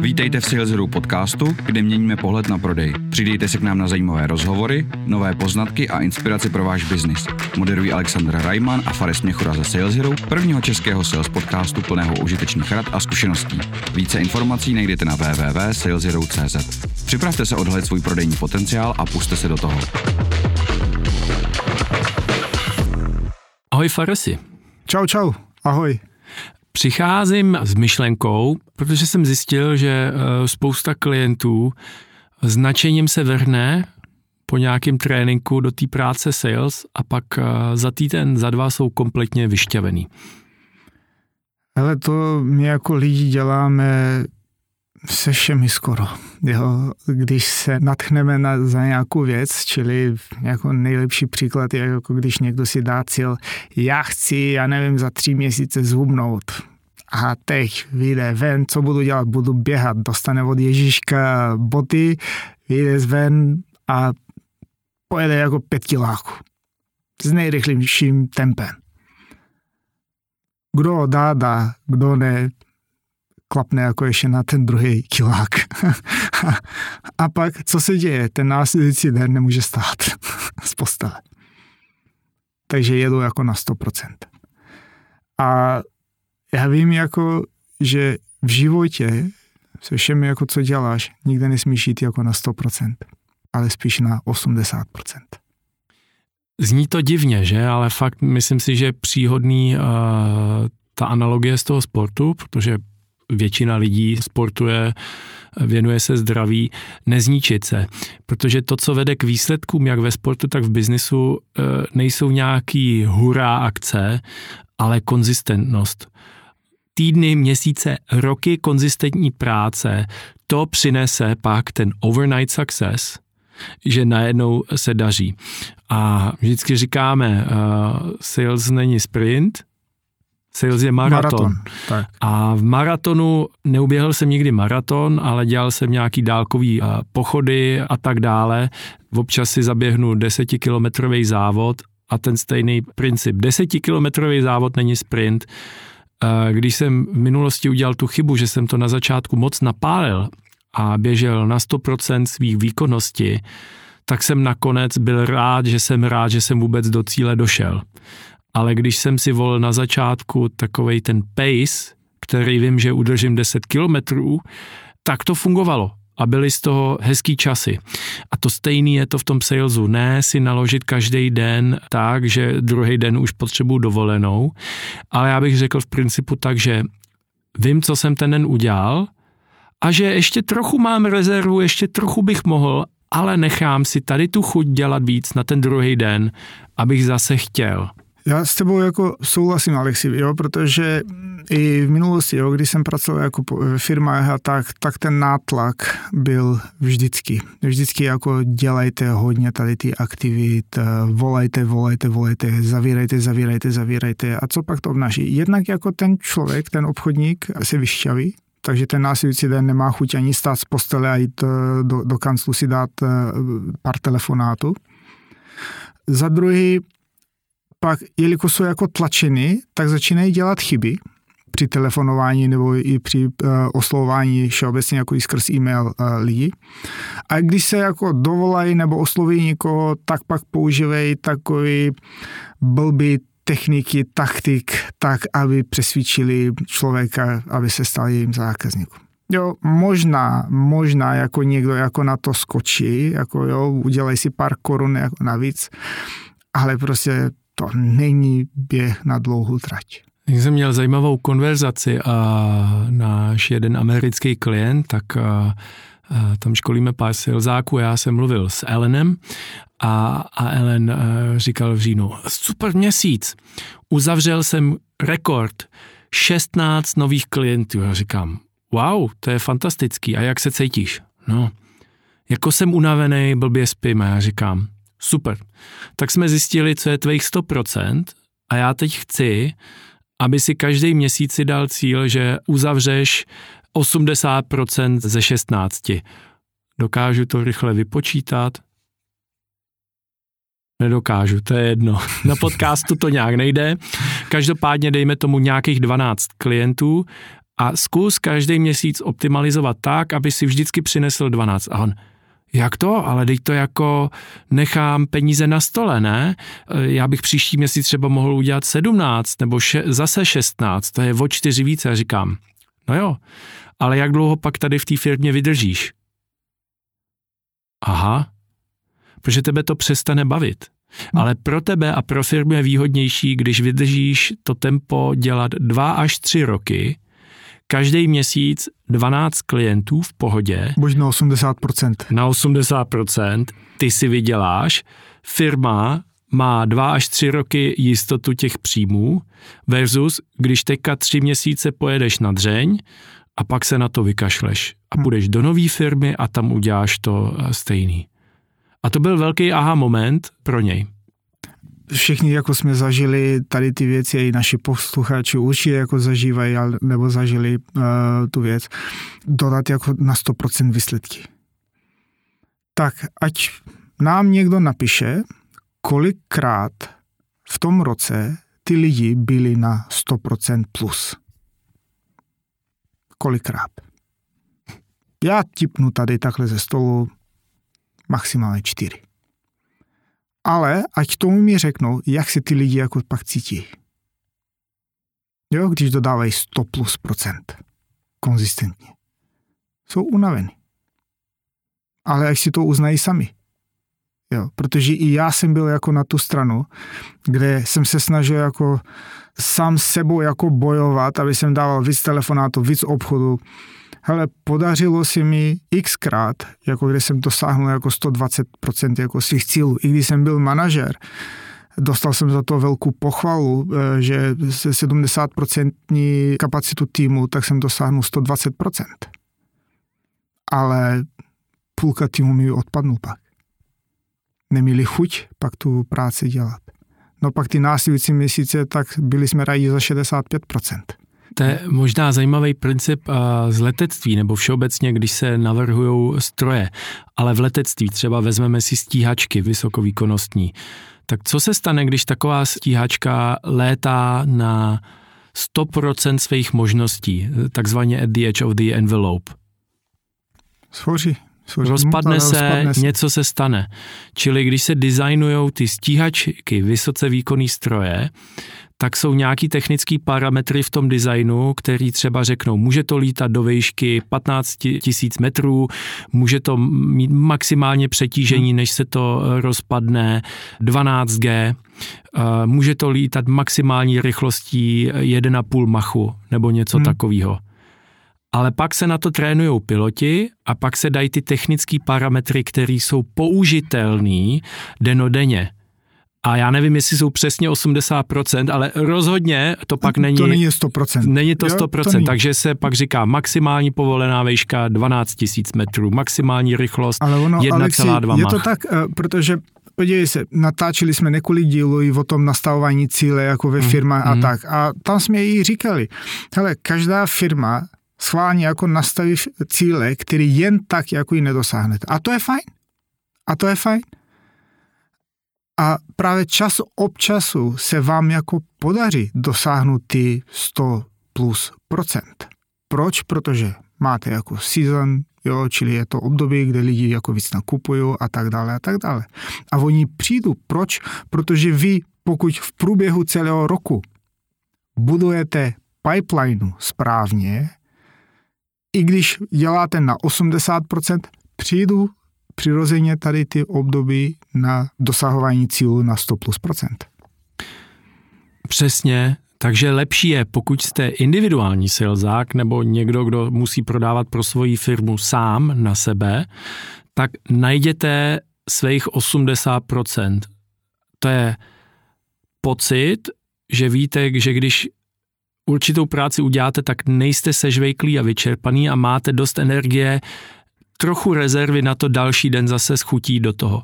Vítejte v Sales Hero podcastu, kde měníme pohled na prodej. Přidejte se k nám na zajímavé rozhovory, nové poznatky a inspiraci pro váš biznis. Moderují Alexandra Rajman a Fares Měchura ze Sales Hero, prvního českého sales podcastu plného užitečných rad a zkušeností. Více informací najdete na www.saleshero.cz. Připravte se odhalit svůj prodejní potenciál a puste se do toho. Ahoj Faresi. Čau, čau, ahoj. Přicházím s myšlenkou, protože jsem zjistil, že eh, spousta klientů značením se vrhne po nějakém tréninku do té práce sales a pak eh, za týden, za dva jsou kompletně vyšťavený. Ale to my jako lidi děláme se všemi skoro. Jo, když se natchneme na, za nějakou věc, čili jako nejlepší příklad je, jako když někdo si dá cíl, já chci, já nevím, za tři měsíce zhubnout. A teď vyjde ven, co budu dělat? Budu běhat, dostane od Ježíška boty, vyjde ven a pojede jako pět kiláků. S nejrychlejším tempem. Kdo dá, dá, kdo ne, klapne jako ještě na ten druhý kilák. a pak, co se děje? Ten následující den nemůže stát z postele. Takže jedu jako na 100%. A já vím jako, že v životě se všem jako co děláš, nikde nesmíš jít jako na 100%, ale spíš na 80%. Zní to divně, že? Ale fakt myslím si, že příhodný uh, ta analogie z toho sportu, protože většina lidí sportuje, věnuje se zdraví, nezničit se. Protože to, co vede k výsledkům, jak ve sportu, tak v biznisu, eh, nejsou nějaký hurá akce, ale konzistentnost. Týdny, měsíce, roky konzistentní práce, to přinese pak ten overnight success, že najednou se daří. A vždycky říkáme, uh, sales není sprint, Sales je maraton. maraton tak. A v maratonu neuběhl jsem nikdy maraton, ale dělal jsem nějaký dálkový pochody a tak dále. Občas si zaběhnu desetikilometrový závod a ten stejný princip. Desetikilometrový závod není sprint. Když jsem v minulosti udělal tu chybu, že jsem to na začátku moc napálil a běžel na 100% svých výkonnosti, tak jsem nakonec byl rád, že jsem rád, že jsem vůbec do cíle došel ale když jsem si volil na začátku takovej ten pace, který vím, že udržím 10 kilometrů, tak to fungovalo a byly z toho hezký časy. A to stejný je to v tom salesu. Ne si naložit každý den tak, že druhý den už potřebuji dovolenou, ale já bych řekl v principu tak, že vím, co jsem ten den udělal a že ještě trochu mám rezervu, ještě trochu bych mohl, ale nechám si tady tu chuť dělat víc na ten druhý den, abych zase chtěl. Já s tebou jako souhlasím, Alexi, jo, protože i v minulosti, jo, když jsem pracoval jako v firmách a tak, tak ten nátlak byl vždycky. Vždycky jako dělejte hodně tady ty aktivit, volajte, volajte, volajte, zavírajte, zavírajte, zavírajte. A co pak to obnáší? Jednak jako ten člověk, ten obchodník se vyšťaví, takže ten následující den nemá chuť ani stát z postele a jít eh, do, do kanclu si dát eh, pár telefonátů. Za druhý, pak, jelikož jsou jako tlačeny, tak začínají dělat chyby při telefonování nebo i při uh, oslovování všeobecně jako i skrz e-mail uh, lidí. A když se jako dovolají nebo osloví někoho, tak pak používají takový blbý techniky, taktik, tak, aby přesvědčili člověka, aby se stal jejím zákazníkem. Jo, možná, možná jako někdo jako na to skočí, jako jo, udělej si pár korun jako navíc, ale prostě to není běh na dlouhou trať. Jak jsem měl zajímavou konverzaci a náš jeden americký klient, tak a, a tam školíme pár silzáků, já jsem mluvil s Elenem a, a Ellen a, říkal v říjnu, super měsíc, uzavřel jsem rekord, 16 nových klientů. Já říkám, wow, to je fantastický, a jak se cítíš? No, jako jsem unavený, blbě spím a já říkám, Super. Tak jsme zjistili, co je tvých 100% a já teď chci, aby si každý měsíc si dal cíl, že uzavřeš 80% ze 16. Dokážu to rychle vypočítat? Nedokážu, to je jedno. Na podcastu to nějak nejde. Každopádně dejme tomu nějakých 12 klientů a zkus každý měsíc optimalizovat tak, aby si vždycky přinesl 12. A on, jak to? Ale teď to jako nechám peníze na stole, ne? Já bych příští měsíc třeba mohl udělat 17 nebo še, zase 16, to je o čtyři více. A říkám, no jo, ale jak dlouho pak tady v té firmě vydržíš? Aha, protože tebe to přestane bavit. Hmm. Ale pro tebe a pro firmu je výhodnější, když vydržíš to tempo dělat dva až tři roky, každý měsíc 12 klientů v pohodě. Možná 80%. Na 80%, ty si vyděláš, firma má dva až tři roky jistotu těch příjmů versus když teďka tři měsíce pojedeš na dřeň a pak se na to vykašleš a půjdeš do nové firmy a tam uděláš to eh, stejný. A to byl velký aha moment pro něj. Všichni jako jsme zažili tady ty věci, i naši posluchači určitě jako zažívají nebo zažili uh, tu věc, dodat jako na 100% výsledky. Tak ať nám někdo napíše, kolikrát v tom roce ty lidi byli na 100% plus. Kolikrát? Já tipnu tady takhle ze stolu maximálně čtyři. Ale ať tomu mi řeknou, jak se ty lidi jako pak cítí. Jo, když dodávají 100 plus procent konzistentně. Jsou unavení. Ale jak si to uznají sami. Jo, protože i já jsem byl jako na tu stranu, kde jsem se snažil jako sám sebou jako bojovat, aby jsem dával víc telefonátů, víc obchodu, hele, podařilo se mi xkrát, jako když jsem dosáhnul jako 120% jako svých cílů, i když jsem byl manažer, Dostal jsem za to velkou pochvalu, eh, že se 70% kapacitu týmu, tak jsem dosáhnul 120%. Ale půlka týmu mi odpadnul pak. Neměli chuť pak tu práci dělat. No pak ty následující měsíce, tak byli jsme rádi za 65%. To je možná zajímavý princip z letectví, nebo všeobecně, když se navrhují stroje. Ale v letectví třeba vezmeme si stíhačky vysokovýkonnostní. Tak co se stane, když taková stíhačka létá na 100% svých možností, takzvaně at the edge of the envelope? Svoří. Rozpadne se, rozpadne se, něco se stane. Čili když se designují ty stíhačky, vysoce výkonný stroje, tak jsou nějaký technický parametry v tom designu, který třeba řeknou, může to lítat do výšky 15 tisíc metrů, může to mít maximálně přetížení, než se to rozpadne, 12G, eh, může to lítat maximální rychlostí 1,5 machu nebo něco hmm. takového. Ale pak se na to trénují piloti a pak se dají ty technické parametry, které jsou použitelné denodenně. A já nevím, jestli jsou přesně 80%, ale rozhodně to pak není... To není 100%. Není to 100%, jo, to není. takže se pak říká maximální povolená výška 12 000 metrů, maximální rychlost 1,2 Je to tak, eh, protože podívej se, natáčeli jsme několik dílů i o tom nastavování cíle jako ve mhm, firmách mm, a mm. tak. A tam jsme i říkali, hele, každá firma schválně jako nastaví cíle, které jen tak jako ji nedosáhnete. A to je fajn. A to je fajn. A právě čas ob času se vám jako podaří dosáhnout ty 100 plus procent. Proč? Protože máte jako season, jo, čili je to období, kde lidi jako víc nakupují a tak dále a tak dále. A oni přijdou. Proč? Protože vy, pokud v průběhu celého roku budujete pipeline správně, i když děláte na 80%, přijdu přirozeně tady ty období na dosahování cílu na 100 plus procent. Přesně, takže lepší je, pokud jste individuální salesák nebo někdo, kdo musí prodávat pro svoji firmu sám na sebe, tak najděte svých 80%. To je pocit, že víte, že když určitou práci uděláte, tak nejste sežvejklí a vyčerpaný a máte dost energie trochu rezervy na to další den zase schutí do toho.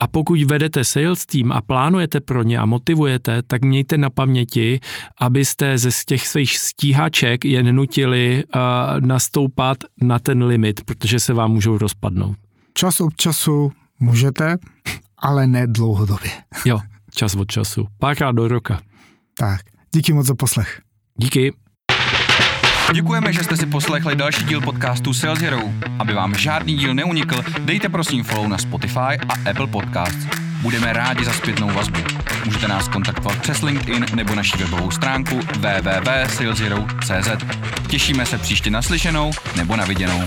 A pokud vedete sales team a plánujete pro ně a motivujete, tak mějte na paměti, abyste ze těch svých stíhaček je nenutili uh, nastoupat na ten limit, protože se vám můžou rozpadnout. Čas od času můžete, ale ne dlouhodobě. Jo, čas od času. Párkrát do roka. Tak, díky moc za poslech. Díky. Děkujeme, že jste si poslechli další díl podcastu Sales Hero. Aby vám žádný díl neunikl, dejte prosím follow na Spotify a Apple Podcasts. Budeme rádi za zpětnou vazbu. Můžete nás kontaktovat přes LinkedIn nebo naši webovou stránku www.saleshero.cz. Těšíme se příště naslyšenou nebo na viděnou.